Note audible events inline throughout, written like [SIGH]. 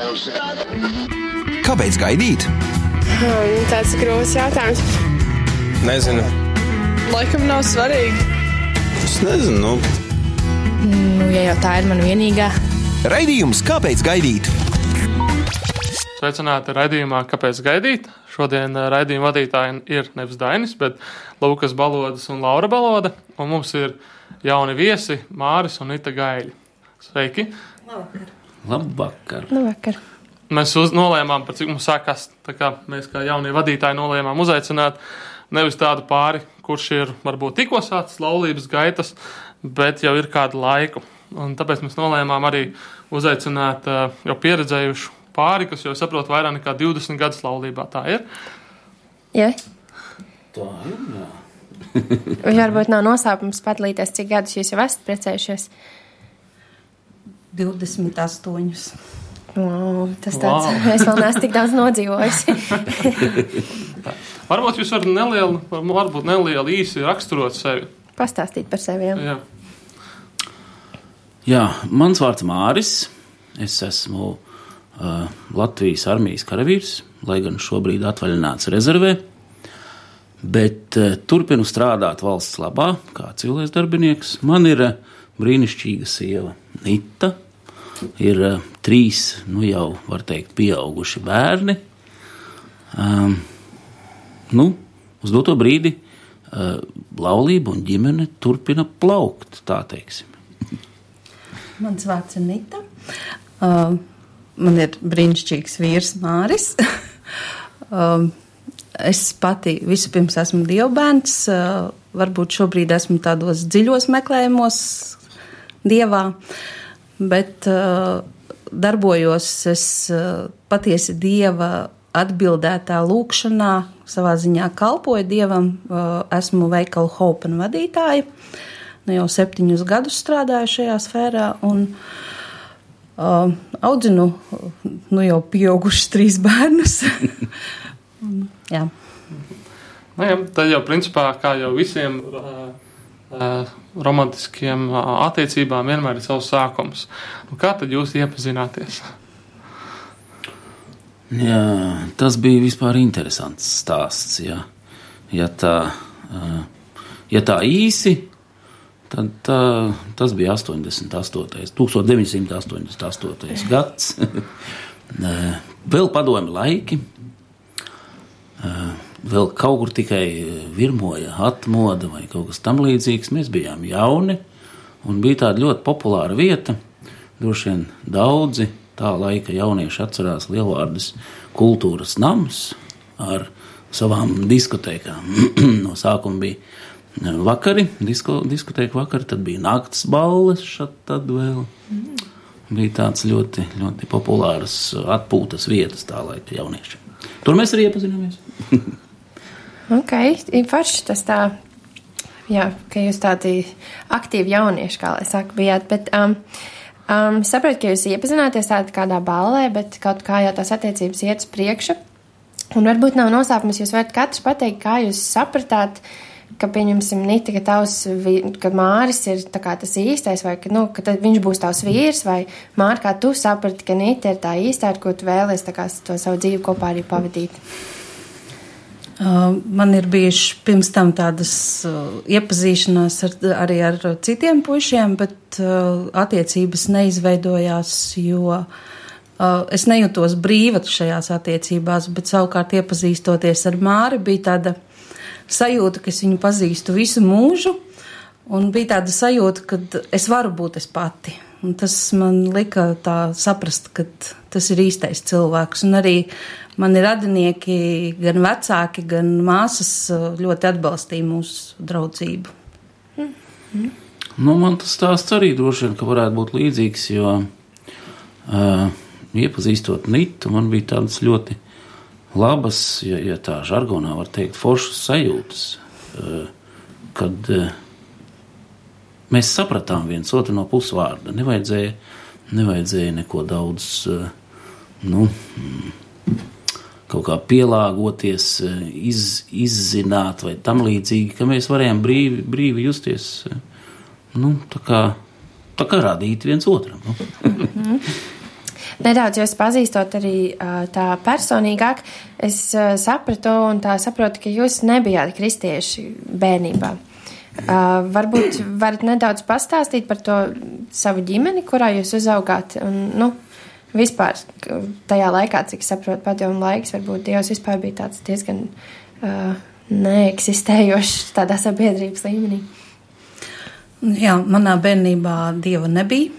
Kāpēc gaidīt? Hmm, tāds ir grūts jautājums. Nezinu. Laikam nav svarīgi. Es nezinu. Nu. Nu, ja jau tā ir mana vienīgā. Raidījums Kāpēc gaidīt? Sveicināti raidījumā, kāpēc gaidīt. Šodien eh, raidījuma vadītāji ir nevis Dainis, bet Lukas Balodas un Laura Baloda. Un mums ir jauni viesi Māris un Ita Gaļi. Sveiki! Labvakar! Labvakar! Labvakar. Mēs uz, nolēmām, par cik mums sākās. Kā mēs, kā jaunie vadītāji, nolēmām uzaicināt nevis tādu pāri, kurš ir varbūt tikko sācis laulības gaitas, bet jau ir kādu laiku. Un tāpēc mēs nolēmām arī uzaicināt uh, jau pieredzējušu pāri, kas jau saprot vairāk nekā 20 gadus laulībā. Tā ir. Jā. Tā ir. Varbūt nav noslēpums padalīties, cik gadus jūs jau esat precējušies? 28. Wow, tas tāds wow. [LAUGHS] es vēl neesmu tik daudz nodzīvojusi. [LAUGHS] varbūt jūs varat nelielu, varbūt nelielu īsi raksturot sevi. Pastāstīt par sevi. Jā. Jā. jā, mans vārds Māris. Es esmu uh, Latvijas armijas karavīrs, lai gan šobrīd atvaļināts rezervē. Bet uh, turpinu strādāt valsts labā, kā cilvēks darbinieks. Man ir uh, brīnišķīga sieva Nita ir uh, trīs, nu jau var teikt, pieauguši bērni. Um, nu, uz doto brīdi uh, laulība un ģimene turpina plaukt, tā teiksim. Mans vārds ir Nita. Uh, man ir brīnišķīgs vīrs Māris. uh, [LAUGHS] es pati vispirms esmu dievbērns, uh, varbūt šobrīd esmu tādos dziļos meklējumos dievā. Uh, bet uh, darbojos es uh, patiesi dieva atbildētā lūkšanā, savā ziņā kalpoju dievam. Uh, esmu veikalu Hopen vadītāja, nu jau septiņus gadus strādāju šajā sfērā. Un, uh, audzinu nu jau pieaugušus trīs [LAUGHS] bērnus. jā. Nu, jā, tad jau principā, kā jau visiem uh, romantiskiem attiecībām vienmēr ir savs sākums. Nu, kā tad jūs iepazināties? Jā, tas bija vispār interesants stāsts. Jā. Ja, tā, ja tā īsi, tad tā, tas bija 88. 1988. gads. [LAUGHS] Vēl padomi laiki vēl kaut kur tikai eh, virmoja atmoda vai kaut kas tam līdzīgs. Mēs bijām jauni un bija tāda ļoti populāra vieta. Droši vien daudzi tā laika jaunieši atcerās Lielvārdas kultūras nams ar savām diskotēkām. [CLEARS THROAT] no sākuma bija eh, vakari, disko, diskotēka vakari, tad bija naktas balles, šat tad vēl. Mm. Bija tāds ļoti, ļoti populārs atpūtas vietas tā laika jaunieši. Tur mēs arī iepazināmies. [LAUGHS] Ok, forši tas tā, jā, ka jūs tādi aktīvi jaunieši, kā lai saka, bijāt, bet um, um, saprotu, ka jūs iepazināties tādā kādā ballē, bet kaut kā jau tās attiecības iet uz priekšu. Un varbūt nav noslēpums, jūs varat katrs pateikt, kā jūs sapratāt, ka, pieņemsim, Nita, ka tavs, ka Māris ir tas īstais, vai ka, nu, ka viņš būs tavs vīrs, vai Māri, kā tu saprati, ka Nita ir tā īstā, ar ko tu vēlies kā, to savu dzīvi kopā arī pavadīt. Uh, man ir bijuši pirms tam tādas uh, iepazīšanās ar, arī ar citiem puišiem, bet uh, attiecības neizveidojās, jo es nejūtos brīva šajās attiecībās, bet savukārt iepazīstoties ar Māri bija tāda sajūta, ka es viņu pazīstu visu mūžu, un bija tāda sajūta, ka es varu būt es pati. Un tas man lika tā saprast, ka tas ir īstais cilvēks. Un arī mani radinieki, gan vecāki, gan māsas ļoti atbalstīja mūsu draudzību. Mm. Mm. Nu, man tas stāsts arī droši vien varētu būt līdzīgs, jo uh, iepazīstot Nitu, man bija tādas ļoti labas, ja, ja tā žargonā var teikt, foršas sajūtas, uh, kad uh, mēs sapratām viens otru no pusvārda. Nevajadzēja, nevajadzēja neko daudz, uh, nu, mm, kaut kā pielāgoties, eh, iz, izzināt vai tam līdzīgi, ka mēs varējām brīvi, brīvi justies, eh, nu, tā kā, tā kā radīt viens otram. Nu. -hmm. nedaudz jūs pazīstot arī uh, tā personīgāk, es sapratu un tā saprotu, ka jūs nebijāt kristieši bērnībā. Uh, varbūt varat nedaudz pastāstīt par to savu ģimeni, kurā jūs uzaugāt. Un, nu, vispār tajā laikā, cik saprotu, padomu laiks, varbūt Dievs vispār bija tāds diezgan uh, neeksistējošs tādā sabiedrības līmenī. Jā, manā bērnībā Dieva nebija.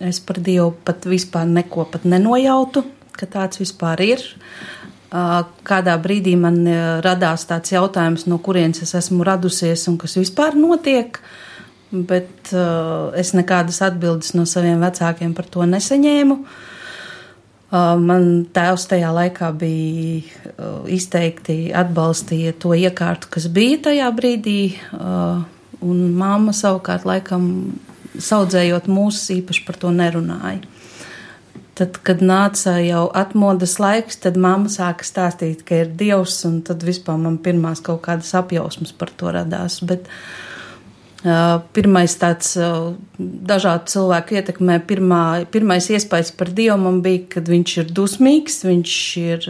Es par Dievu pat vispār neko pat nenojautu, ka tāds vispār ir. Uh, kādā brīdī man uh, radās tāds jautājums, no kurienes es esmu radusies un kas vispār notiek, bet uh, es nekādas atbildes no saviem vecākiem par to nesaņēmu. Uh, man tēvs tajā laikā bija uh, izteikti atbalstīja to iekārtu, kas bija tajā brīdī, uh, un mamma savukārt laikam saudzējot mūs īpaši par to nerunāja. Tad, kad nāca jau atmodas laiks, tad mamma sāka stāstīt, ka ir dievs, un tad vispār man pirmās kaut kādas apjausmas par to radās. Bet, uh, Pirmais tāds dažādu cilvēku ietekmē, pirmā, pirmais iespējas par Dievu man bija, kad viņš ir dusmīgs, viņš ir,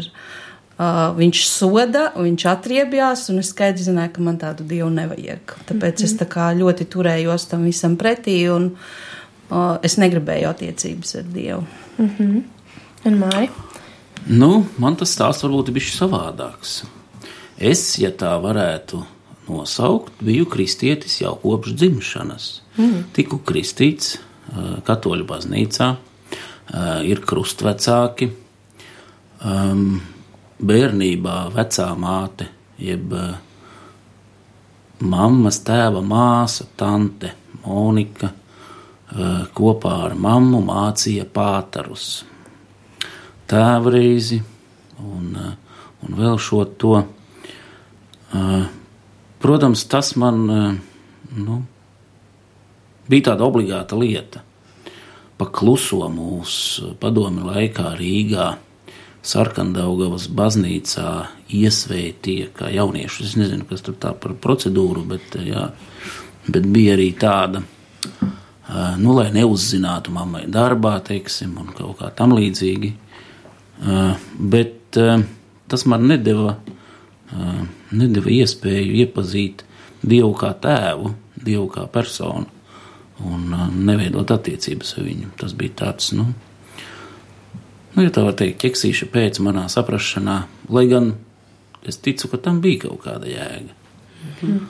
viņš soda, viņš atriebjās, un es skaidri zināju, ka man tādu Dievu nevajag. Tāpēc mm -hmm. es tā kā ļoti turējos tam visam pretī, un es negribēju attiecības ar Dievu. Mm -hmm. Un Māri? Nu, man tas stāsts varbūt ir bijis savādāks. Es, ja tā varētu nosaukt, biju kristietis jau kopš dzimšanas. Mm. Tiku kristīts katoļu baznīcā, ir krustvecāki. Um, bērnībā vecā māte, jeb mammas tēva māsa, tante Monika, kopā ar mammu mācīja pātarus, tēvreizi un, un vēl šo to Protams, tas man eh, nu, bija tāda obligāta lieta. Pa kluso mūsu padomi laikā Rīgā. Sarkandaugavas baznīcā iesvētīja, kā jaunieši. Es nezinu, kas tur tā par procedūru, bet, eh, jā, bet bija arī tāda, eh, nu, lai neuzzinātu mammai darbā, teiksim, un kaut kā tam līdzīgi. Bet tas man nedeva nedeva iespēju iepazīt Dievu kā tēvu, Dievu kā personu un neveidot attiecības ar viņu. Tas bija tāds, nu, nu ja tā var teikt, ķeksīša pēc manā saprašanā, lai gan es ticu, ka tam bija kaut kāda jēga. Mm.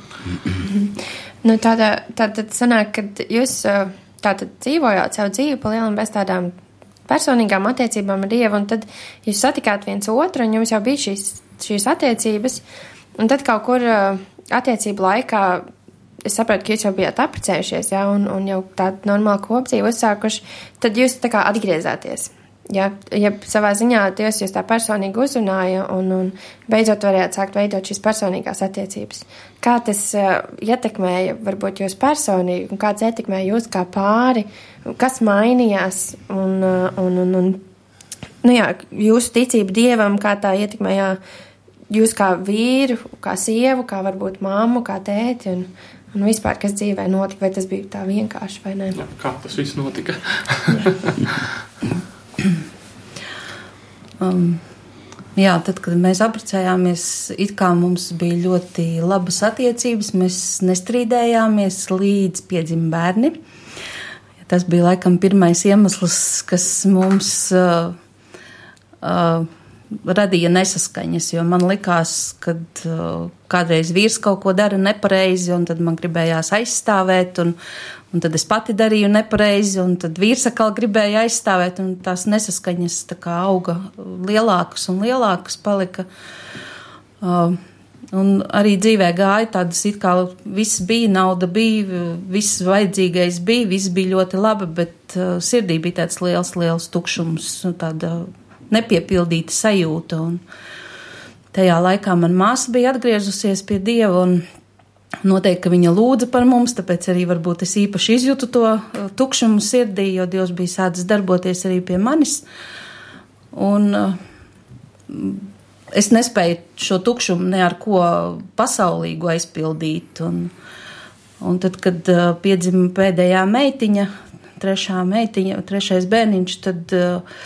[CLEARS THROAT] nu, tāda, tāda sanāk, kad jūs tātad dzīvojāt savu dzīvi pa lielam bez tādām personīgām attiecībām ar Dievu, un tad jūs satikāt viens otru, un jums jau bija šīs, šīs attiecības, Un tad kaut kur uh, attiecību laikā es saprotu, ka jūs jau bijāt apprecējušies, ja, un, un jau tādu normālu kopdzīvi uzsākuši, tad jūs tā kā atgriezāties. Ja, ja savā ziņā Dievs jūs tā personīgi uzrunāja un, un beidzot varējāt sākt veidot šīs personīgās attiecības. Kā tas uh, ietekmēja varbūt jūs personīgi un kāds ietekmēja jūs kā pāri, kas mainījās un, uh, un, un, un nu jā, jūsu ticība Dievam, kā tā ietekmēja jūs kā vīru, kā sievu, kā varbūt māmu, kā tēti un, un vispār, kas dzīvē notika, vai tas bija tā vienkārši vai nē. Jā, kā tas viss notika? [LAUGHS] um, jā, tad, kad mēs apprecējāmies, it kā mums bija ļoti labas attiecības, mēs nestrīdējāmies līdz piedzima bērni. Tas bija laikam pirmais iemesls, kas mums uh, uh, radīja nesaskaņas, jo man likās, ka uh, kādreiz vīrs kaut ko dara nepareizi, un tad man gribējās aizstāvēt, un, un tad es pati darīju nepareizi, un tad vīrs atkal gribēja aizstāvēt, un tās nesaskaņas tā kā auga lielākas un lielākas palika. Uh, Un arī dzīvē gāja tādas, it kā viss bija, nauda bija, viss vajadzīgais bija, viss bija ļoti labi, bet uh, sirdī bija tāds liels, liels tukšums, tāda nepiepildīta sajūta. Un tajā laikā man māsa bija atgriezusies pie Dieva un noteikti, ka viņa lūdza par mums, tāpēc arī varbūt es īpaši izjūtu to uh, tukšumu sirdī, jo Dievs bija sācis darboties arī pie manis. Un uh, es nespēju šo tukšumu ne ar ko pasaulīgu aizpildīt. Un, un tad, kad uh, piedzima pēdējā meitiņa, trešā meitiņa, trešais bērniņš, tad uh,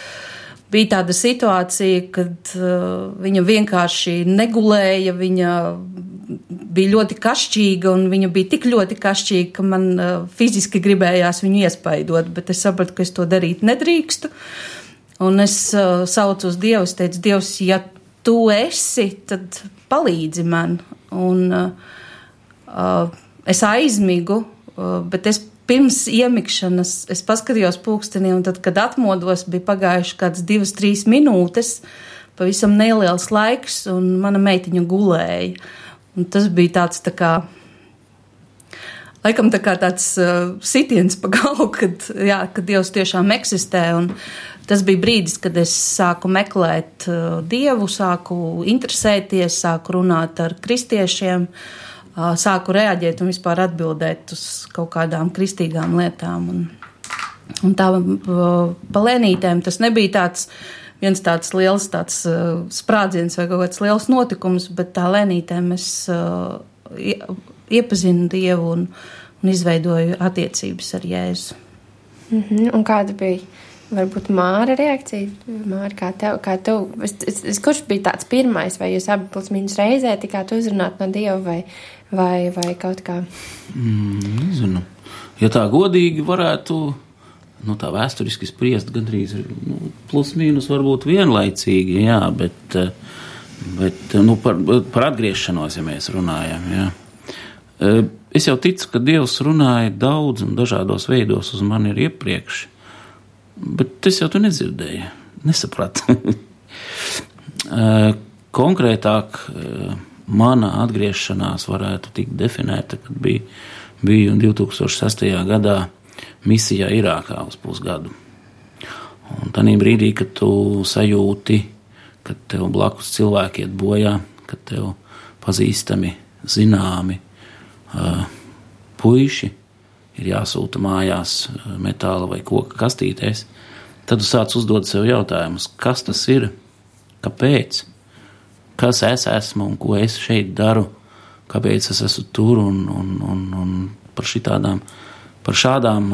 bija tāda situācija, kad uh, viņa vienkārši negulēja, viņa bija ļoti kašķīga, un viņa bija tik ļoti kašķīga, ka man uh, fiziski gribējās viņu iespaidot, bet es sapratu, ka es to darīt nedrīkstu. Un es uh, saucu uz Dievu, es teicu, Dievs, ja tu esi, tad palīdzi man. Un uh, es aizmigu, uh, bet es pirms iemikšanas es paskatījos pulkstenī, un tad, kad atmodos, bija pagājuši kāds divas, trīs minūtes, pavisam neliels laiks, un mana meitiņa gulēja. Un tas bija tāds tā kā. Laikam tā kā tāds uh, sitiens pa [LAUGHS] galvu, kad, jā, kad Dievs tiešām eksistē. Un tas bija brīdis, kad es sāku meklēt uh, Dievu, sāku interesēties, sāku runāt ar kristiešiem. Uh, sāku reaģēt un vispār atbildēt uz kaut kādām kristīgām lietām. Un, un tā pa lēnītēm tas nebija tāds viens tāds liels tāds, uh, sprādziens vai kaut kāds liels notikums, bet tā lēnītēm es uh, iepazinu Dievu un, un izveidoju attiecības ar Jēzu. Mm -hmm. Un kāda bija? Varbūt māra reakcija, māra, kā tev, kā tev, es, es, es, kurš bija tāds pirmais, vai jūs abi plus mīnus reizē tikāt uzrunāt no Dieva, vai, vai, vai kaut kā? Mm, nezinu. Ja tā godīgi varētu, nu, tā vēsturiski spriest, gandrīz nu, plus mīnus varbūt vienlaicīgi, jā, bet, bet nu, par, par atgriešanos, ja mēs runājam, jā. Es jau ticu, ka Dievs runāja daudz un dažādos veidos uz mani ir iepriekš, bet es jau to nedzirdēju, nesapratu. [LAUGHS] Konkrētāk, mana atgriešanās varētu tikt definēta, kad bija, biju 2006. gadā misijā Irākā uz pusgadu. Un tajā brīdī, kad tu sajūti, ka tev blakus cilvēki iet bojā, ka tev pazīstami, zināmi puiši ir jāsūta mājās metāla vai koka kastītēs, tad tu sāc uzdot sev jautājumus, kas tas ir, kāpēc kas es esmu un ko es šeit daru, kāpēc es esmu tur un, un, un, un par, šitādām, par šādām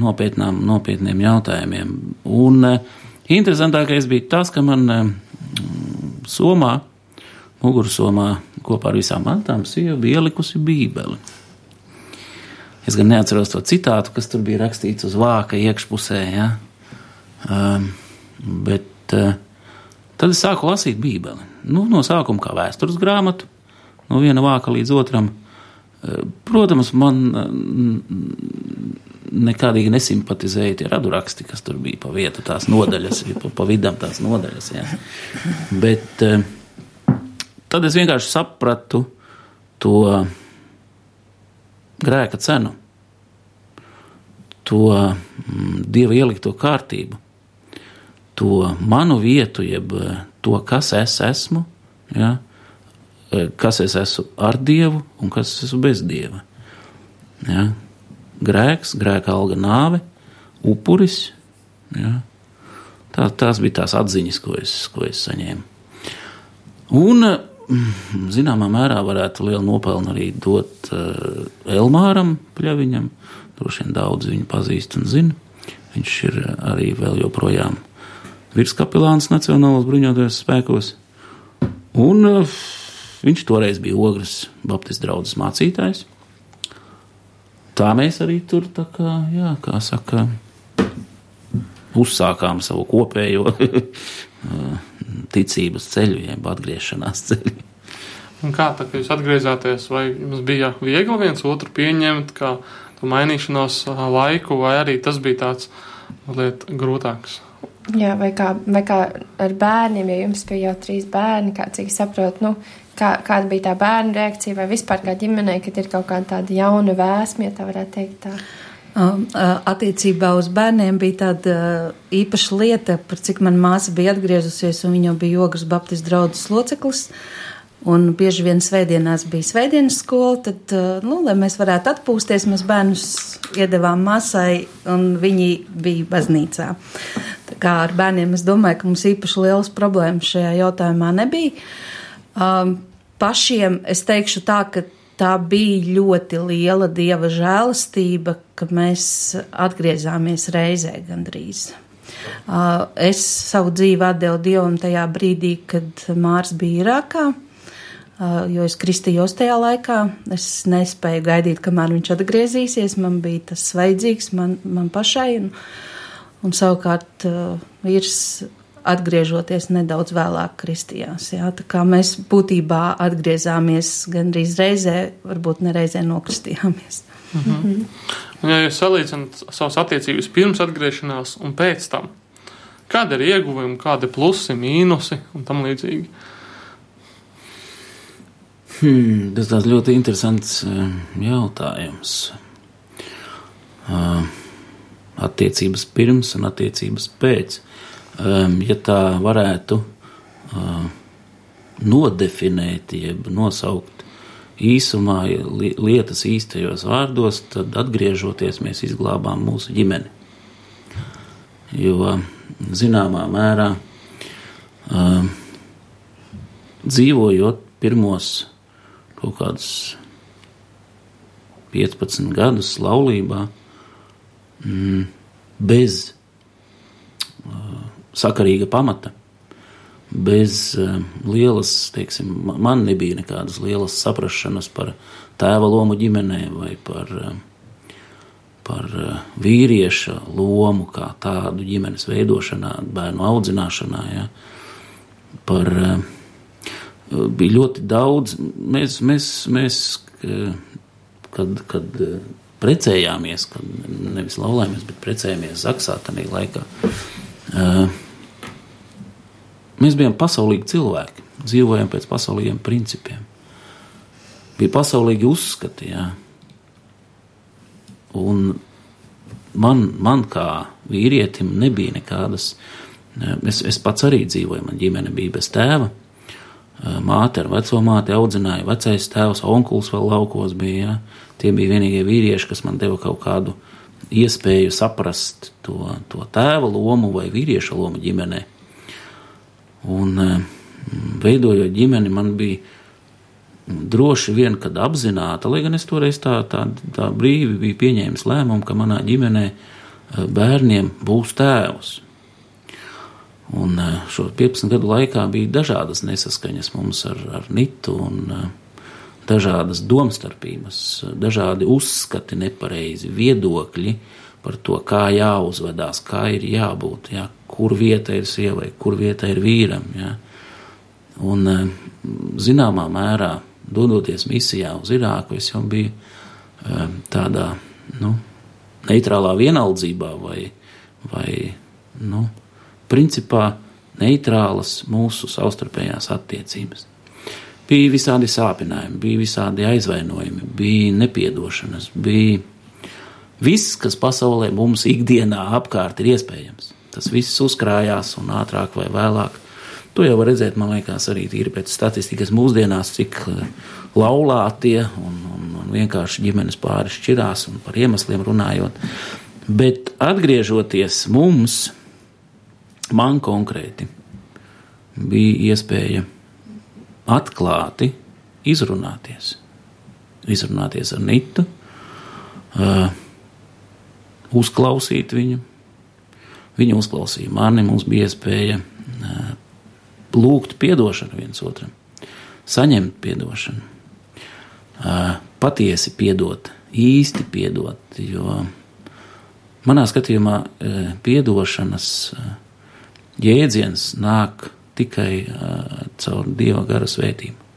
nopietnām, nopietniem jautājumiem. Un interesantākais bija tas, ka man somā, mugursomā kopā ar visām mantām sieva bija ielikusi bībeli. Es gan neatceros to citātu, kas tur bija rakstīts uz vāka iekšpusē, ja? um, bet uh, tad es sāku lasīt bībeli nu, no sākuma kā vēstures grāmatu, no viena vāka līdz otram. Eh, protams, man eh, nekādīgi nesimpatizēja tie raduraksti, kas tur bija pa vietu tās nodaļas, [LAUGHS] pa, pa vidam tās nodaļas. Jā. Bet tad es vienkārši sapratu to grēka cenu, to mm, dieva ielikto kārtību, to manu vietu, jeb to, kas es esmu, ja? E, kas es esmu ar Dievu un kas es esmu bez Dieva. Ja? Grēks, grēka alga nāve, upuris. Ja? Tā, tās bija tās atziņas, ko es, ko es saņēmu. Un, mm, zināmā mērā, varētu lielu nopelnu arī dot uh, Elmāram Pļaviņam. Droši vien daudz viņu pazīst un zina. Viņš ir arī vēl joprojām virskapelāns Nacionālās bruņotajos spēkos. Un uh, viņš toreiz bija Ogres Baptistu draugs mācītājs. Tā mēs arī tur, kā, jā, kā saka, uzsākām savu kopējo [LAUGHS] ticības ceļu, jeb atgriešanās ceļu. Un kā tā, jūs atgriezāties, vai jums bija viegli viens otru pieņemt, kā to mainīšanos laiku, vai arī tas bija tāds liet grūtāks? Jā, vai kā, vai kā ar bērniem, ja jums bija jau trīs bērni, kā cik saprotu, nu, kā, kāda bija tā bērnu reakcija, vai vispār kā ģimenei, kad ir kaut kāda tāda jauna vēsma, ja tā varētu teikt tā. Attiecībā uz bērniem bija tāda īpaša lieta, par cik man māsa bija atgriezusies, un viņa bija Jogas Baptistu draudzes loceklis. Un bieži vien svētdienās bija svētdienas skola, tad, nu, lai mēs varētu atpūsties, mēs bērnus iedevām masai, un viņi bija baznīcā. Tā kā ar bērniem es domāju, ka mums īpaši liels problēmas šajā jautājumā nebija. Um, pašiem es teikšu tā, ka tā bija ļoti liela dieva žēlastība, ka mēs atgriezāmies reizē gandrīz. Uh, es savu dzīvi atdevu Dievam tajā brīdī, kad Mārs bija Irākā, uh, jo es kristījos tajā laikā. Es nespēju gaidīt, kamēr viņš atgriezīsies. Man bija tas vajadzīgs man, man pašai. Un, un savukārt uh, vīrs atgriežoties nedaudz vēlāk kristījās. Jā, tā kā mēs būtībā atgriezāmies gandrīz reizē, varbūt nereizē nokristījāmies. Mhm. Un, ja jūs salīdzināt savas attiecības pirms atgriešanās un pēc tam, kāda ir ieguvumi, kādi ir plusi, mīnusi un tam līdzīgi? Hmm, tas tāds ļoti interesants eh, jautājums. Uh, attiecības pirms un attiecības pēc. Um, ja tā varētu uh, nodefinēt, jeb nosaukt īsumā lietas īstajos vārdos, tad atgriežoties mēs izglābām mūsu ģimeni. Jo zināmā mērā uh, dzīvojot pirmos kaut kādus 15 gadus laulībā, mm, bez sakarīga pamata, bez uh, lielas, teiksim, man nebija nekādas lielas saprašanas par tēva lomu ģimenē vai par, uh, par uh, vīrieša lomu kā tādu ģimenes veidošanā, bērnu audzināšanā. Ja, par, bija ļoti daudz. Mēs, mēs, mēs kad, kad precējāmies, kad nevis laulājāmies, bet precējāmies Zaksā tajā laikā. Mēs bijām pasaulīgi cilvēki, dzīvojām pēc pasaulīgiem principiem. Bija pasaulīgi uzskati, jā. Un man, man kā vīrietim nebija nekādas, es, es pats arī dzīvoju, man ģimene bija bez tēva, māte ar veco māti audzināja, vecais tēvs, onkulis vēl laukos bija, jā. Tie bija vienīgie vīrieši, kas man deva kaut kādu iespēju saprast to, to tēva lomu vai vīrieša lomu ģimenē. Un veidojot ģimeni, man bija droši vien, kad apzināta, lai gan es toreiz tā, tā, tā brīvi biju pieņēmis lēmumu, ka manā ģimenē bērniem būs tēvs. Un šo 15 gadu laikā bija dažādas nesaskaņas mums ar, ar Nitu un dažādas domstarpības, dažādi uzskati, nepareizi viedokļi par to, kā jāuzvedās, kā ir jābūt, jā, kur vieta ir sievai, kur vieta ir vīram. Jā. Un, eh, zināmā mērā, dodoties misijā uz Irāku, es jau biju eh, tādā nu, neitrālā vienaldzībā vai, vai nu, principā neitrālas mūsu savstarpējās attiecības. Bija visādi sāpinājumi, bija visādi aizvainojumi, bija nepiedošanas, bija viss, kas pasaulē mums ikdienā apkārt ir iespējams. Tas viss uzkrājās un ātrāk vai vēlāk. To jau var redzēt, man liekas, arī tīri pēc statistikas mūsdienās, cik eh, laulātie un, un, un vienkārši ģimenes pāri šķirās un par iemesliem runājot. Bet atgriežoties mums, man konkrēti, bija iespēja atklāti izrunāties. Izrunāties ar Nitu, uh, uzklausīt viņu. Viņa uzklausīja mani, mums bija iespēja uh, lūgt atdošanu viens otram, saņemt atdošanu, uh, patiesi piedot, īsti piedot. Jo manā skatījumā atdošanas jēdziens nāk tikai uh, caur Dieva gara svētību.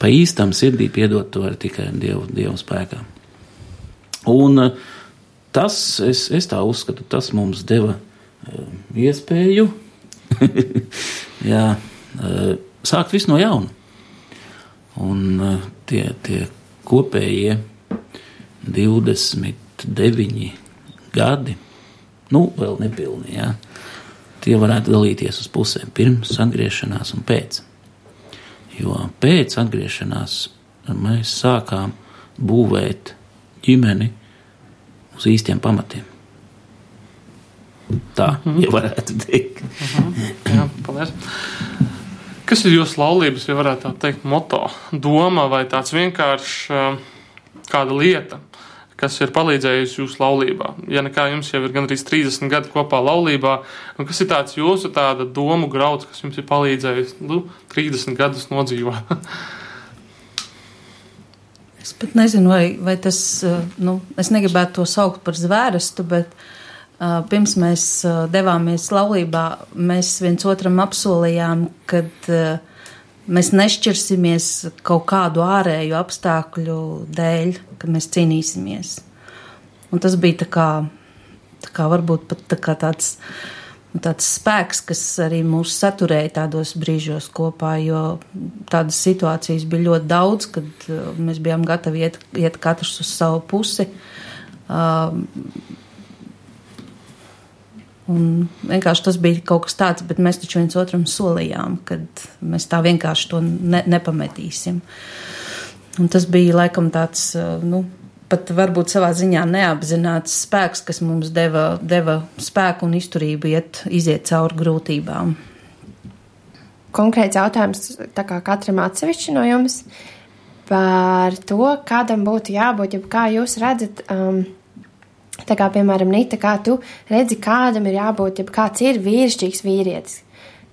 Pa īstam sirdī piedot to var tikai Dievu, Dievu spēkā. Un uh, tas, es, es tā uzskatu, tas mums deva uh, iespēju [LAUGHS] jā, uh, sākt visu no jauna. Un uh, tie, tie kopējie 29 gadi, nu, vēl nepilni, jā, tie varētu dalīties uz pusēm, pirms atgriešanās un pēc. Jo pēc atgriešanās mēs sākām būvēt ģimeni uz īstiem pamatiem. Tā, mm -hmm. ja varētu teikt. Mm -hmm. Jā, paldies. Kas ir jūsu laulības, ja varētu tā teikt, moto, doma vai tāds vienkāršs kāda lieta, kas ir palīdzējusi jūsu laulībā? Ja nekā jums jau ir gandrīz 30 gadi kopā laulībā, un kas ir tāds jūsu tāda domu grauds, kas jums ir palīdzējis nu, 30 gadus nodzīvot? [LAUGHS] Es pat nezinu, vai, vai tas, uh, nu, es negribētu to saukt par zvērestu, bet uh, pirms mēs uh, devāmies laulībā, mēs viens otram apsolījām, kad uh, mēs nešķirsimies kaut kādu ārēju apstākļu dēļ, ka mēs cīnīsimies. Un tas bija tā kā, tā kā varbūt pat tā kā tāds, tāds spēks, kas arī mūs saturēja tādos brīžos kopā, jo tādas situācijas bija ļoti daudz, kad uh, mēs bijām gatavi iet, iet katrs uz savu pusi. Uh, Un vienkārši tas bija kaut kas tāds, bet mēs taču viens otram solījām, ka mēs tā vienkārši to ne, nepametīsim. Un tas bija laikam tāds, nu, pat varbūt savā ziņā neapzināts spēks, kas mums deva, deva spēku un izturību iet, iziet cauri grūtībām. Konkrēts jautājums katram atsevišķi no jums par to, kādam būtu jābūt, ja kā jūs redzat. Um, Tā kā, piemēram, Nita, kā tu redzi, kādam ir jābūt, ja kāds ir vīrišķīgs vīrietis.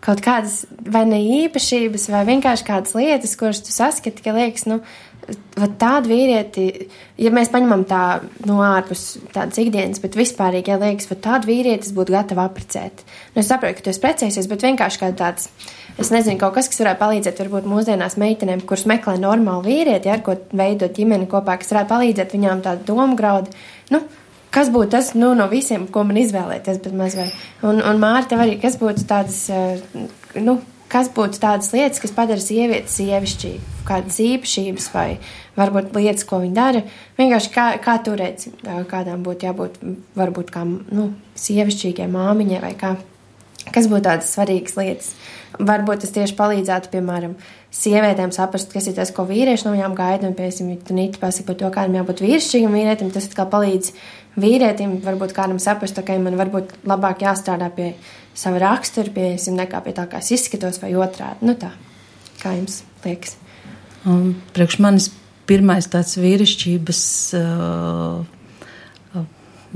Kaut kādas vai ne īpašības, vai vienkārši kādas lietas, kuras tu saskati, ka liekas, nu, tādu vīrieti, ja mēs paņemam tā no ārpus tādas ikdienas, bet vispārīgi, ja liekas, ka tādu vīrietis būtu gatava apprecēt. Nu, es saprotu, ka tu esi precējies, bet vienkārši kā tāds, es nezinu, kaut kas, kas varētu palīdzēt, varbūt mūsdienās meitenēm, kuras meklē normālu vīrieti, ar ko veidot ģimeni kopā, kas varētu palīdzēt viņām tādu domu graudu. Nu, kas būtu tas nu, no visiem, ko man izvēlēties, bet mazliet. Un, un Mārta, arī kas būtu tādas, eh, nu, kas būtu tādas lietas, kas padara sievieti sievišķīgu, kādas īpašības vai varbūt lietas, ko viņa dara. Vienkārši kā, kā tu redzi, eh, kādām būtu jābūt, varbūt kā, nu, sievišķīgai māmiņai vai kā. Kas būtu tādas svarīgas lietas? Varbūt tas tieši palīdzētu, piemēram, sievietēm saprast, kas ir tas, ko vīrieši no viņām gaida. Un, piemēram, ja tu nīti pasaki par to, kādam jābūt vīrišķīgam vīrietim, tas atkal palīdz vīrietim, varbūt kādam saprast, ka man varbūt labāk jāstrādā pie sava rakstura, piesim, nekā pie tā, kā es izskatos, vai otrādi. Nu tā, kā jums liekas? Um, priekš manis pirmais tāds vīrišķības uh,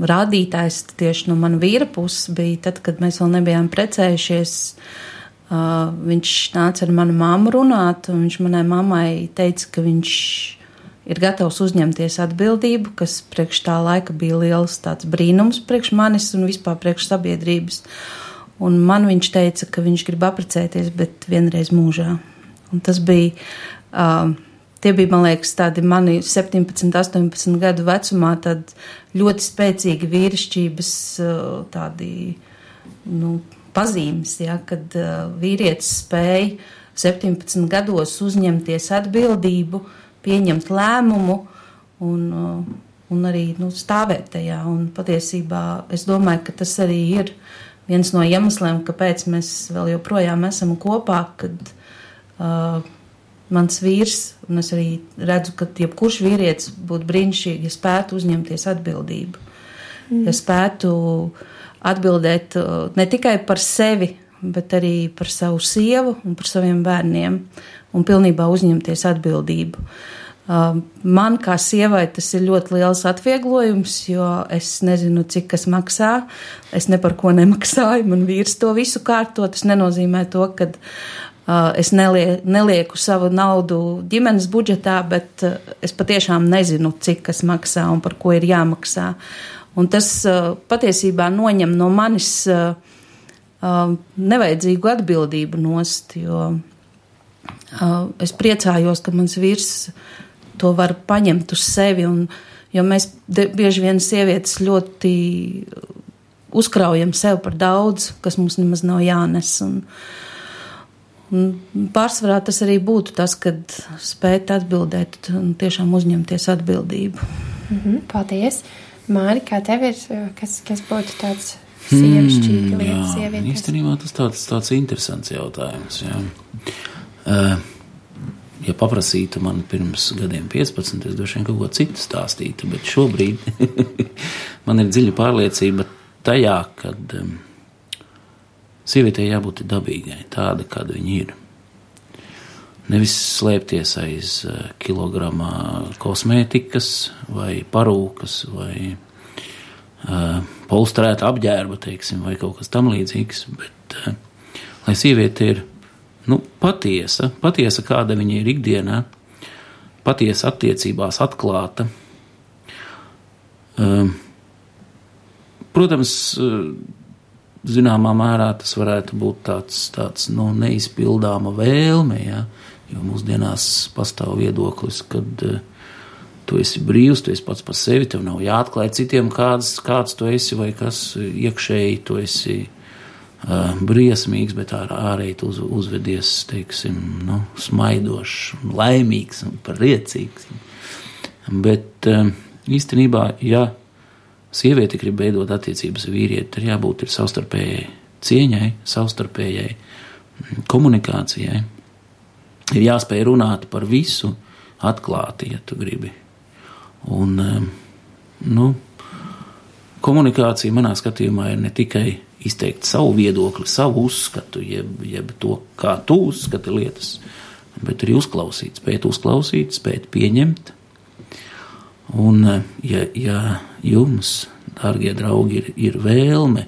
rādītājs tieši no mana vīra puses bija tad, kad mēs vēl nebijām precējušies. Uh, viņš nāca ar manu māmu runāt, un viņš manai mammai teica, ka viņš ir gatavs uzņemties atbildību, kas priekš tā laika bija liels brīnums priekš manis un vispār priekš sabiedrības. Un man viņš teica, ka viņš grib apprecēties, bet vienreiz mūžā. Un tas bija, uh, tie bija, man liekas, tādi mani 17, 18 gadu vecumā, tad ļoti spēcīgi vīrišķības uh, tādi, nu, pazīmes, ja, kad uh, vīrietis spēja 17 gados uzņemties atbildību, uh, pieņemt lēmumu un, uh, un arī nu, stāvēt tajā. Un patiesībā es domāju, ka tas arī ir viens no iemesliem, kāpēc mēs vēl joprojām esam kopā. Kad, uh, Mans vīrs, un es arī redzu, ka jebkurš vīrietis būtu brīnišķīgi, ja spētu uzņemties atbildību. Mm. Ja spētu atbildēt uh, ne tikai par sevi, bet arī par savu sievu un par saviem bērniem un pilnībā uzņemties atbildību. Um, man kā sievai tas ir ļoti liels atvieglojums, jo es nezinu, cik tas maksā. Es ne par ko nemaksāju, man vīrs to visu kārto. Tas nenozīmē to, ka uh, es nelie, nelieku savu naudu ģimenes budžetā, bet uh, es patiešām nezinu, cik tas maksā un par ko ir jāmaksā. Un tas uh, patiesībā noņem no manis nevajadzīgu atbildību nost, jo es priecājos, ka mans vīrs to var paņemt uz sevi. Un, jo mēs bieži vien sievietes ļoti uzkraujam sev par daudz, kas mums nemaz nav jānes. Un, un pārsvarā tas arī būtu tas, kad spēt atbildēt un tiešām uzņemties atbildību. Mm -hmm, paldies! Māri, kā tev ir, kas, kas būtu tāds sievišķīgi mm, lietas sievietēs? Īstenībā tas tāds, tāds interesants jautājums, jā. Uh, ja paprasītu man pirms gadiem 15, es droši vien kaut ko citu stāstītu, bet šobrīd [LAUGHS] man ir dziļa pārliecība tajā, ka um, sievietei jābūt dabīgai, tāda, kāda viņa ir. Nevis slēpties aiz uh, kilogramā kosmētikas vai parūkas vai uh, polstrēta apģērba, teiksim, vai kaut kas tam līdzīgs, bet uh, lai sieviete ir nu, patiesa, patiesa, kāda viņa ir ikdienā, patiesa attiecībās, atklāta. Um, protams, zināmā mērā tas varētu būt tāds, tāds nu, neizpildāma vēlme, ja, jo mūsdienās pastāv viedoklis, kad uh, tu esi brīvs, tu esi pats par sevi, tev nav jāatklāj citiem, kāds, kāds tu esi vai kas iekšēji tu esi uh, briesmīgs, bet ār, ārēji uz, uzvedies, teiksim, nu, smaidošs, laimīgs un priecīgs. Bet uh, īstenībā, ja sieviete grib veidot attiecības ar vīrieti, tad jābūt ir savstarpējai cieņai, savstarpējai komunikācijai. Ir jāspēj runāt par visu atklāti, ja tu gribi. Un, nu, komunikācija manā skatījumā ir ne tikai izteikt savu viedokli, savu uzskatu, jeb, jeb to, kā tu uzskati lietas, bet arī uzklausīt, spēt uzklausīt, spēt pieņemt. Un, ja, ja jums, dārgie draugi, ir, ir vēlme,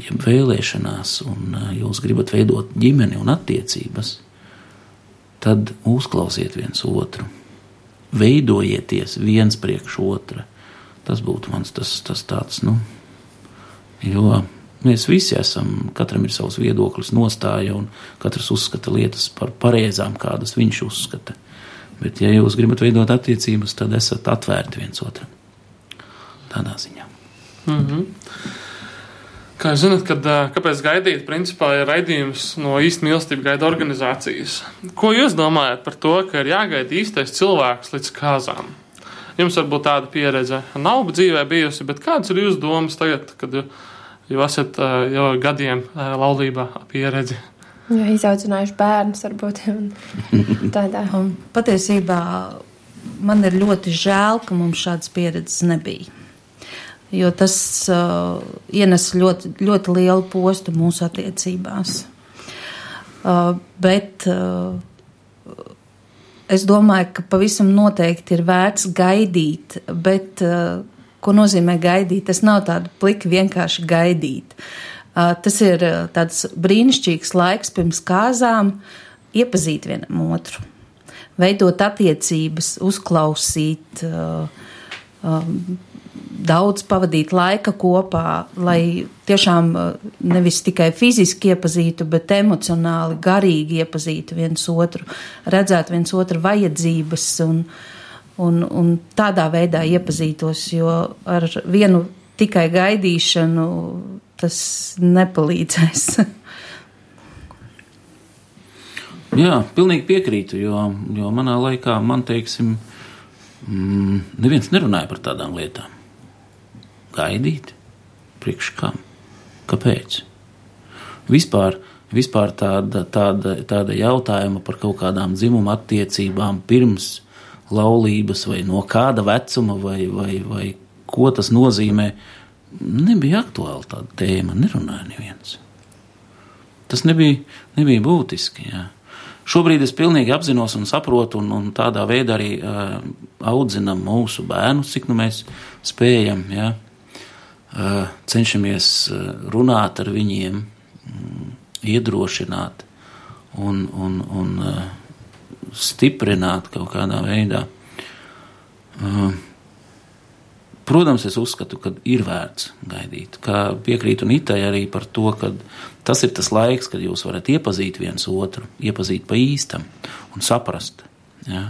jeb vēlēšanās, un jūs gribat veidot ģimeni un attiecības, tad uzklausiet viens otru, veidojieties viens priekš otra. Tas būtu mans tas, tas tāds, nu, jo Mēs visi esam, katram ir savs viedoklis, nostāja, un katrs uzskata lietas par pareizām, kādas viņš uzskata. Bet, ja jūs gribat veidot attiecības, tad esat atvērti viens otram. Tādā ziņā. Mm -hmm. Kā jūs zināt, kad, kāpēc gaidīt, principā ir raidījums no īsta mīlestība gaida organizācijas. Ko jūs domājat par to, ka ir jāgaida īstais cilvēks līdz kāzām? Jums varbūt tāda pieredze nav dzīvē bijusi, bet kādas ir jūsu domas tagad, kad jūs esat jau gadiem laulībā pieredzi. Jā, izaudzinājuši bērnus, varbūt [LAUGHS] tādā. Un patiesībā man ir ļoti žēl, ka mums šādas pieredzes nebija. Jo tas uh, ienes ļoti, ļoti lielu postu mūsu attiecībās. Uh, bet uh, es domāju, ka pavisam noteikti ir vērts gaidīt, bet uh, Ko nozīmē gaidīt? Tas nav tāda plika vienkārši gaidīt. Tas ir tāds brīnišķīgs laiks pirms kāzām iepazīt vienam otru, veidot attiecības, uzklausīt, daudz pavadīt laika kopā, lai tiešām nevis tikai fiziski iepazītu, bet emocionāli, garīgi iepazītu viens otru, redzētu viens otru vajadzības un, uh, un, un tādā veidā iepazītos, jo ar vienu tikai gaidīšanu tas nepalīdzēs. [LAUGHS] Jā, pilnīgi piekrītu, jo, jo manā laikā man, teiksim, mm, neviens nerunāja par tādām lietām. Gaidīt, priekš kam, kāpēc? Vispār, vispār tāda, tāda, tāda jautājuma par kaut kādām dzimuma attiecībām pirms laulības, vai no kāda vecuma, vai, vai, vai ko tas nozīmē. Nebija aktuāla tāda tēma, nerunāja neviens. Tas nebija, nebija būtiski. Jā. Šobrīd es pilnīgi apzinos un saprotu, un, un tādā veidā arī uh, audzinam mūsu bērnus, cik nu mēs spējam. Jā. Uh, cenšamies runāt ar viņiem, mm, iedrošināt un, un, un uh, stiprināt kaut kādā veidā. Protams, es uzskatu, ka ir vērts gaidīt. Kā piekrītu Nitai arī par to, ka tas ir tas laiks, kad jūs varat iepazīt viens otru, iepazīt pa īstam un saprast. Ja,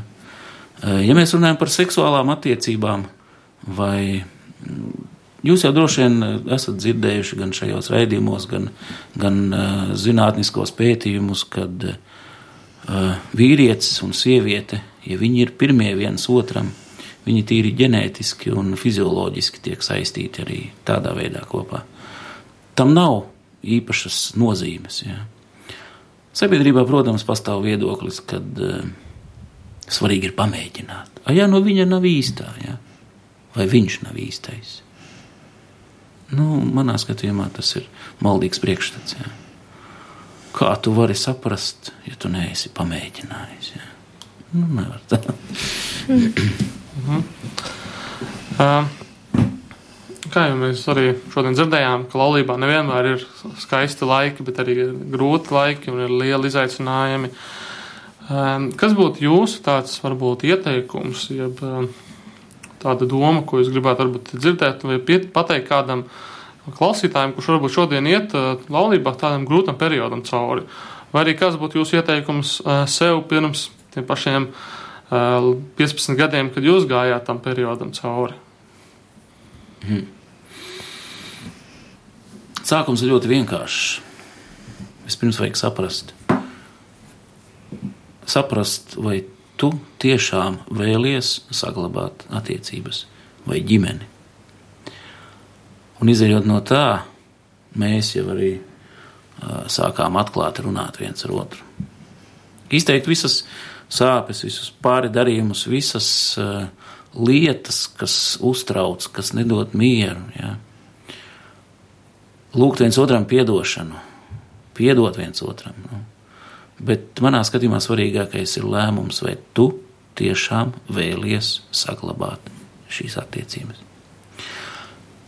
ja mēs runājam par seksuālām attiecībām, vai mm, Jūs jau droši vien esat dzirdējuši gan šajos raidījumos, gan, gan uh, zinātniskos pētījumus, kad uh, vīrietis un sieviete, ja viņi ir pirmie viens otram, viņi tīri ģenētiski un fizioloģiski tiek saistīti arī tādā veidā kopā. Tam nav īpašas nozīmes. Ja. Sabiedrībā, protams, pastāv viedoklis, ka uh, svarīgi ir pamēģināt. A, ja no viņa nav īstā, ja? vai viņš nav īstais. Nu, manā skatījumā tas ir maldīgs priekšstats. Ja. kā tu vari saprast, ja tu neesi pamēģinājis? Ja? Nu, nevar tā. Uh, kā jau mēs arī šodien dzirdējām, ka laulībā nevienmēr ir skaisti laiki, bet arī ir grūti laiki un ir lieli izaicinājumi. Um, kas būtu jūsu tāds varbūt ieteikums, jeb tāda doma, ko jūs gribētu varbūt dzirdēt vai pateikt kādam klausītājiem, kurš varbūt šodien iet uh, laulībā tādam grūtam periodam cauri? Vai arī kas būtu jūsu ieteikums uh, sev pirms tiem pašiem uh, 15 gadiem, kad jūs gājāt tam periodam cauri? Hmm. Sākums ir ļoti vienkāršs. Vispirms vajag saprast, saprast, vai tu tiešām vēlies saglabāt attiecības vai ģimeni. Un izējot no tā, mēs jau arī sākām atklāti runāt viens ar otru. Izteikt visas sāpes, visus pāri darījumus, visas uh, lietas, kas uztrauc, kas nedod mieru. Ja. Lūgt viens otram atdošanu, piedot viens otram. Nu. Bet manā skatījumā svarīgākais ir lēmums, vai tu tiešām vēlies saglabāt šīs attiecības.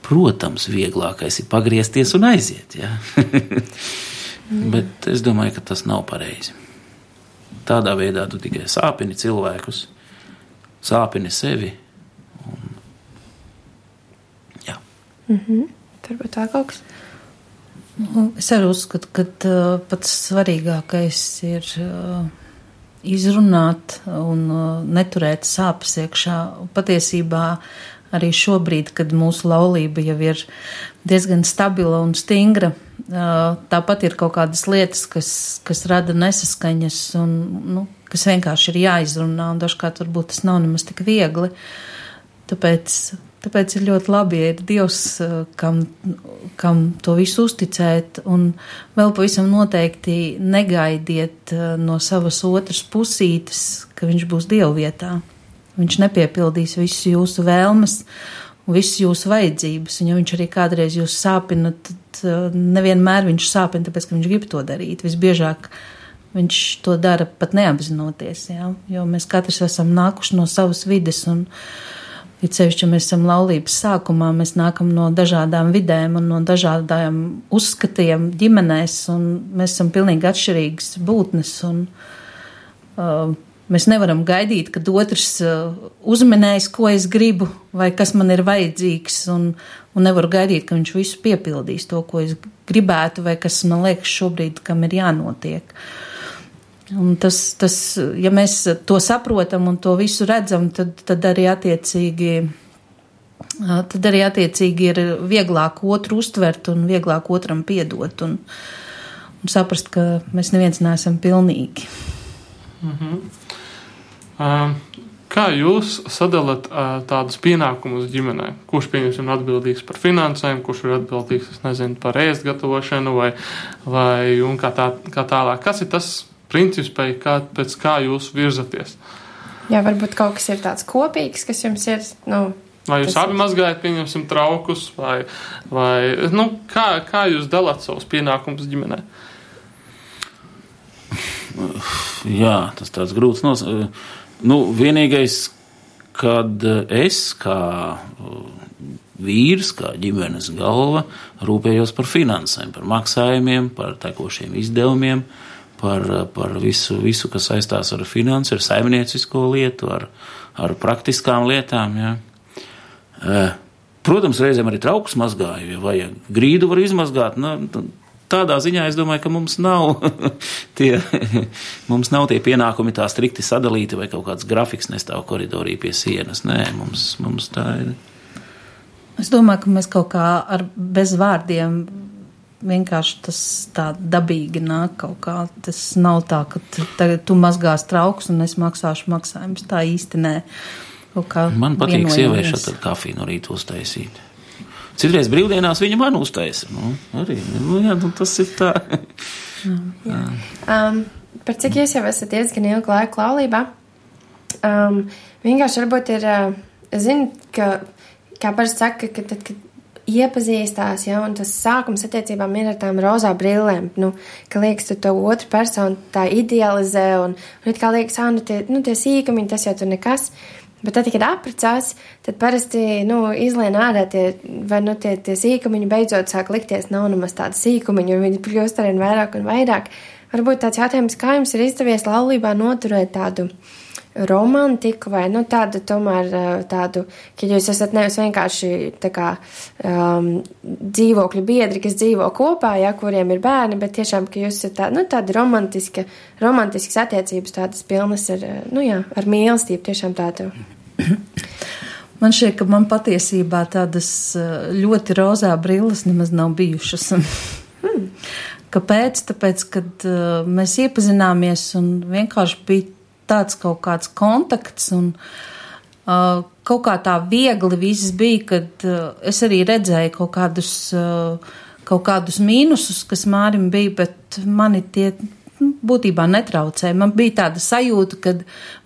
Protams, vieglākais ir pagriezties un aiziet. Ja? [LAUGHS] Bet es domāju, ka tas nav pareizi. Tādā veidā tu tikai sāpini cilvēkus, sāpini sevi. Un, jā. Mm -hmm. Turbūt tā kaut kas. Nu, es arī uzskatu, ka uh, pats svarīgākais ir uh, izrunāt un uh, neturēt sāpes iekšā. Patiesībā arī šobrīd, kad mūsu laulība jau ir diezgan stabila un stingra, uh, tāpat ir kaut kādas lietas, kas, kas rada nesaskaņas un nu, kas vienkārši ir jāizrunā, un dažkārt varbūt tas nav nemaz tik viegli. Tāpēc, tāpēc ir ļoti labi, ja ir Dievs, eh, kam, kam to visu uzticēt, un vēl pavisam noteikti negaidiet eh, no savas otras pusītes, ka viņš būs Dieva vietā. Viņš nepiepildīs visas jūsu vēlmes visas jūsu vajadzības, un ja viņš arī kādreiz jūs sāpina, tad eh, nevienmēr viņš sāpina, tāpēc, ka viņš grib to darīt. Visbiežāk Viņš to dara pat neapzinoties, jā, jo mēs katrs esam nākuši no savas vides. Un, Ir sevišķi, ja mēs esam laulības sākumā, mēs nākam no dažādām vidēm un no dažādām uzskatiem ģimenēs, un mēs esam pilnīgi atšķirīgas būtnes. Un, uh, mēs nevaram gaidīt, kad otrs uh, uzminēs, ko es gribu vai kas man ir vajadzīgs, un, un nevaru gaidīt, ka viņš visu piepildīs to, ko es gribētu vai kas man liekas šobrīd, kam ir jānotiek. Uh, Un tas, tas, ja mēs to saprotam un to visu redzam, tad, tad arī attiecīgi. Tad arī attiecīgi ir vieglāk otru uztvert un vieglāk otram piedot un, un saprast, ka mēs neviens neesam pilnīgi. Mm -hmm. uh, kā jūs sadalāt uh, tādus pienākumus ģimenē? Kurš pieņemsim atbildīgs par finansēm, kurš ir atbildīgs nezinu, par ēst gatavošanu vai, vai kā, tā, kā tālāk? Kas ir tas? Princips, kā, pēc kā jūs virzaties. Jā, varbūt kaut kas ir tāds kopīgs, kas jums ir. Nu, vai jūs abi mazgājat, pieņemsim, traukus, vai, vai nu, kā, kā jūs dalāt savus pienākumus ģimenē? Jā, tas tāds grūts nos. Nu, vienīgais, kad es kā vīrs, kā ģimenes galva, rūpējos par finansēm, par maksājumiem, par tekošiem izdevumiem. Uh, par, par visu, visu, kas saistās ar finansu, ar saimniecisko lietu, ar, ar praktiskām lietām. Ja. Protams, reizēm arī trauks mazgāju, ja vajag grīdu var izmazgāt. Nu, tādā ziņā es domāju, ka mums nav, [LAUGHS] tie, [LAUGHS] mums nav tie pienākumi tā strikti sadalīti vai kaut kāds grafiks nestāv koridorī pie sienas. Nē, mums, mums tā ir. Es domāju, ka mēs kaut kā ar bez vārdiem vienkārši tas tā dabīgi nāk kaut kā. Tas nav tā, ka tagad tu mazgās trauks un es maksāšu maksājumus. Tā īsti nē. Man patīk sieviešu tad kafiju no rīta uztaisīt. Citreiz brīvdienās viņa man uztaisa. Nu, arī, nu, jā, nu, tas ir tā. jā. Um, par cik jūs jau esat diezgan ilgu laiku laulībā? Um, vienkārši varbūt ir, uh, zinu, ka, kā parasti saka, ka tad, kad iepazīstās, ja, un tas sākums attiecībām ir ar tām rozā brillēm, nu, ka liekas, tu to otru personu tā idealizē, un, un it kā liekas, ah, nu, tie, nu, tie sīkumiņi, tas jau tur nekas. Bet tad, kad apprecās, tad parasti nu, izlien ārā tie, vai, nu, tie, tie sīkumiņi beidzot sāk likties nav nemaz tādi sīkumiņi, un viņi kļūst arvien vairāk un vairāk. Varbūt tāds jautājums, kā jums ir izdevies laulībā noturēt tādu romantiku vai nu, tādu, tomēr tādu, ka jūs esat nevis vienkārši kā um, dzīvokļu biedri, kas dzīvo kopā, ja, kuriem ir bērni, bet tiešām, ka jūs esat tā, nu, tādi romantiski, romantiskas attiecības, tādas pilnas ar, nu jā, ar mīlestību, tiešām tādu. [CLEARS THROAT] Man šķiet, ka man patiesībā tādas ļoti rozā brilles nemaz nav bijušas. [LAUGHS] hmm. Kāpēc? Tāpēc, kad uh, mēs iepazināmies un vienkārši bija tāds kaut kāds kontakts un uh, kaut kā tā viegli viss bija, kad uh, es arī redzēju kaut kādus, uh, kaut kādus mīnusus, kas Mārim bija, bet mani tie nu, būtībā netraucēja. Man bija tāda sajūta, ka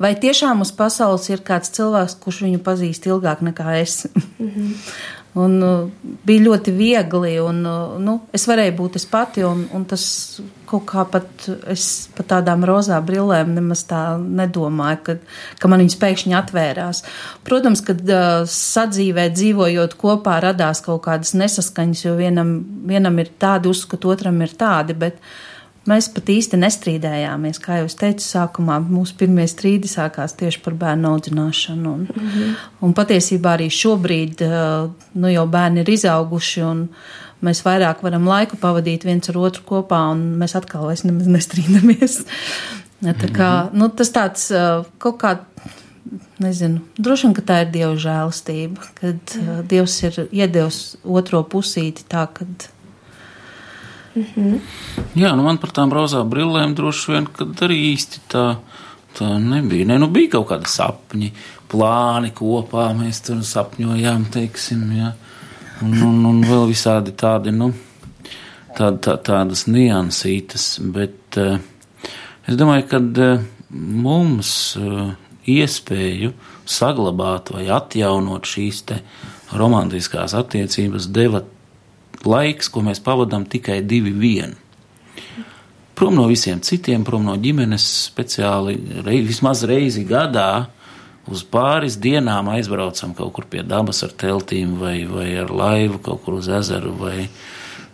vai tiešām uz pasaules ir kāds cilvēks, kurš viņu pazīst ilgāk nekā es. Mm -hmm. [LAUGHS] Un uh, bija ļoti viegli, un uh, nu, es varēju būt es pati, un, un tas kaut kā pat es par tādām rozā brillēm nemaz tā nedomāju, ka, ka man viņas pēkšņi atvērās. Protams, kad uh, sadzīvē dzīvojot kopā radās kaut kādas nesaskaņas, jo vienam, vienam ir tādi uzskati, otram ir tādi, bet uh, Mēs pat īsti nestrīdējāmies. Kā jau teicu, sākumā mūsu pirmie strīdi sākās tieši par bērnu audzināšanu. Un, mm -hmm. un patiesībā arī šobrīd nu, jau bērni ir izauguši un mēs vairāk varam laiku pavadīt viens ar otru kopā, un mēs atkal nemaz nestrīdamies. [LAUGHS] Tā kā, nu, tas tāds kaut kā, nezinu, droši vien, ka tā ir Dieva žēlastība, kad Dievs ir iedevis otro pusīti tā, kad -hmm. Jā, nu man par tām rozā brillēm droši vien arī īsti tā, tā nebija. Ne, nu bija kaut kādi sapņi, plāni kopā, mēs tur sapņojām, teiksim, jā. Un, un, un vēl visādi tādi, nu, tād, tā, tādas niansītas, bet uh, es domāju, ka uh, mums uh, iespēju saglabāt vai atjaunot šīs romantiskās attiecības deva laiks, ko mēs pavadām tikai divi vieni. Prom no visiem citiem, prom no ģimenes, speciāli rei, vismaz reizi gadā uz pāris dienām aizbraucam kaut kur pie dabas ar teltīm vai, vai ar laivu kaut kur uz ezeru vai,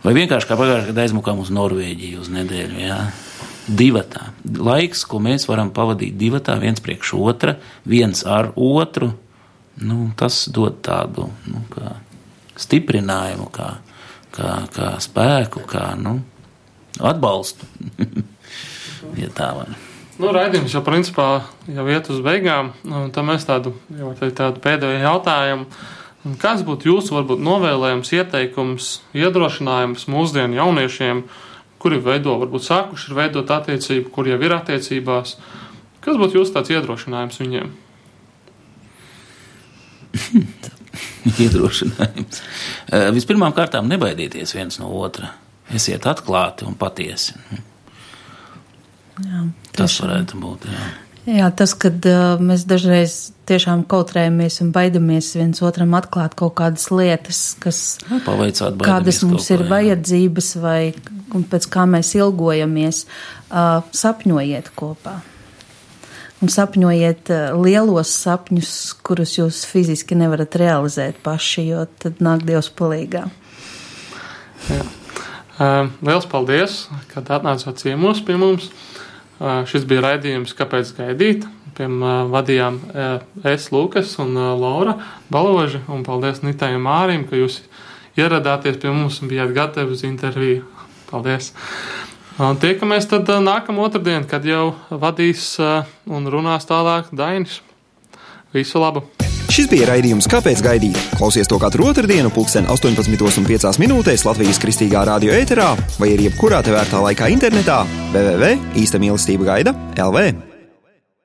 vai vienkārši kā pagājušajā gadā aizmukām uz Norvēģiju uz nedēļu. Jā. Divatā. Laiks, ko mēs varam pavadīt divatā, viens priekš otra, viens ar otru, nu, tas dod tādu nu, stiprinājumu, kā kā, kā spēku, kā nu, atbalstu. [LAUGHS] ja tā var. Nu, raidījums jau principā jau iet uz beigām, tam mēs tādu, tādu pēdējo jautājumu. Kāds būtu jūsu varbūt novēlējums, ieteikums, iedrošinājums mūsdienu jauniešiem, kuri veido, varbūt sākuši veidot attiecību, kur jau ir attiecībās? Kas būtu jūsu tāds iedrošinājums viņiem? [LAUGHS] [LAUGHS] iedrošinājums. Eh, vispirmām kārtām nebaidieties viens no otra. Esiet atklāti un patiesi. Jā, tas varētu būt. Jā. Jā, tas, kad uh, mēs dažreiz tiešām kautrējamies un baidamies viens otram atklāt kaut kādas lietas, kas, nu, Pavaicāt, kādas mums ir vajadzības vai pēc kā mēs ilgojamies, uh, sapņojiet kopā un sapņojiet eh, lielos sapņus, kurus jūs fiziski nevarat realizēt paši, jo tad nāk Dievs palīgā. Jā. Uh, liels paldies, ka atnācāt ciemos pie mums. Uh, šis bija raidījums, kāpēc gaidīt. Pie uh, vadījām es, Lukas un Laura Baloži, un paldies Nitai un Mārim, ka jūs ieradāties pie mums un bijāt gatavi uz interviju. Paldies! Tiekamies tad nākamā otrdiena, kad jau vadīs un runās tālāk Dainis. Visu labu! Šis bija raidījums Kāpēc gaidīt? Klausies to katru otrdienu, pulksten 18,5 minūtēs Latvijas kristīgā radio ēterā vai arī jebkurā tevērtā laikā internetā www. īsta mīlestība gaida LV.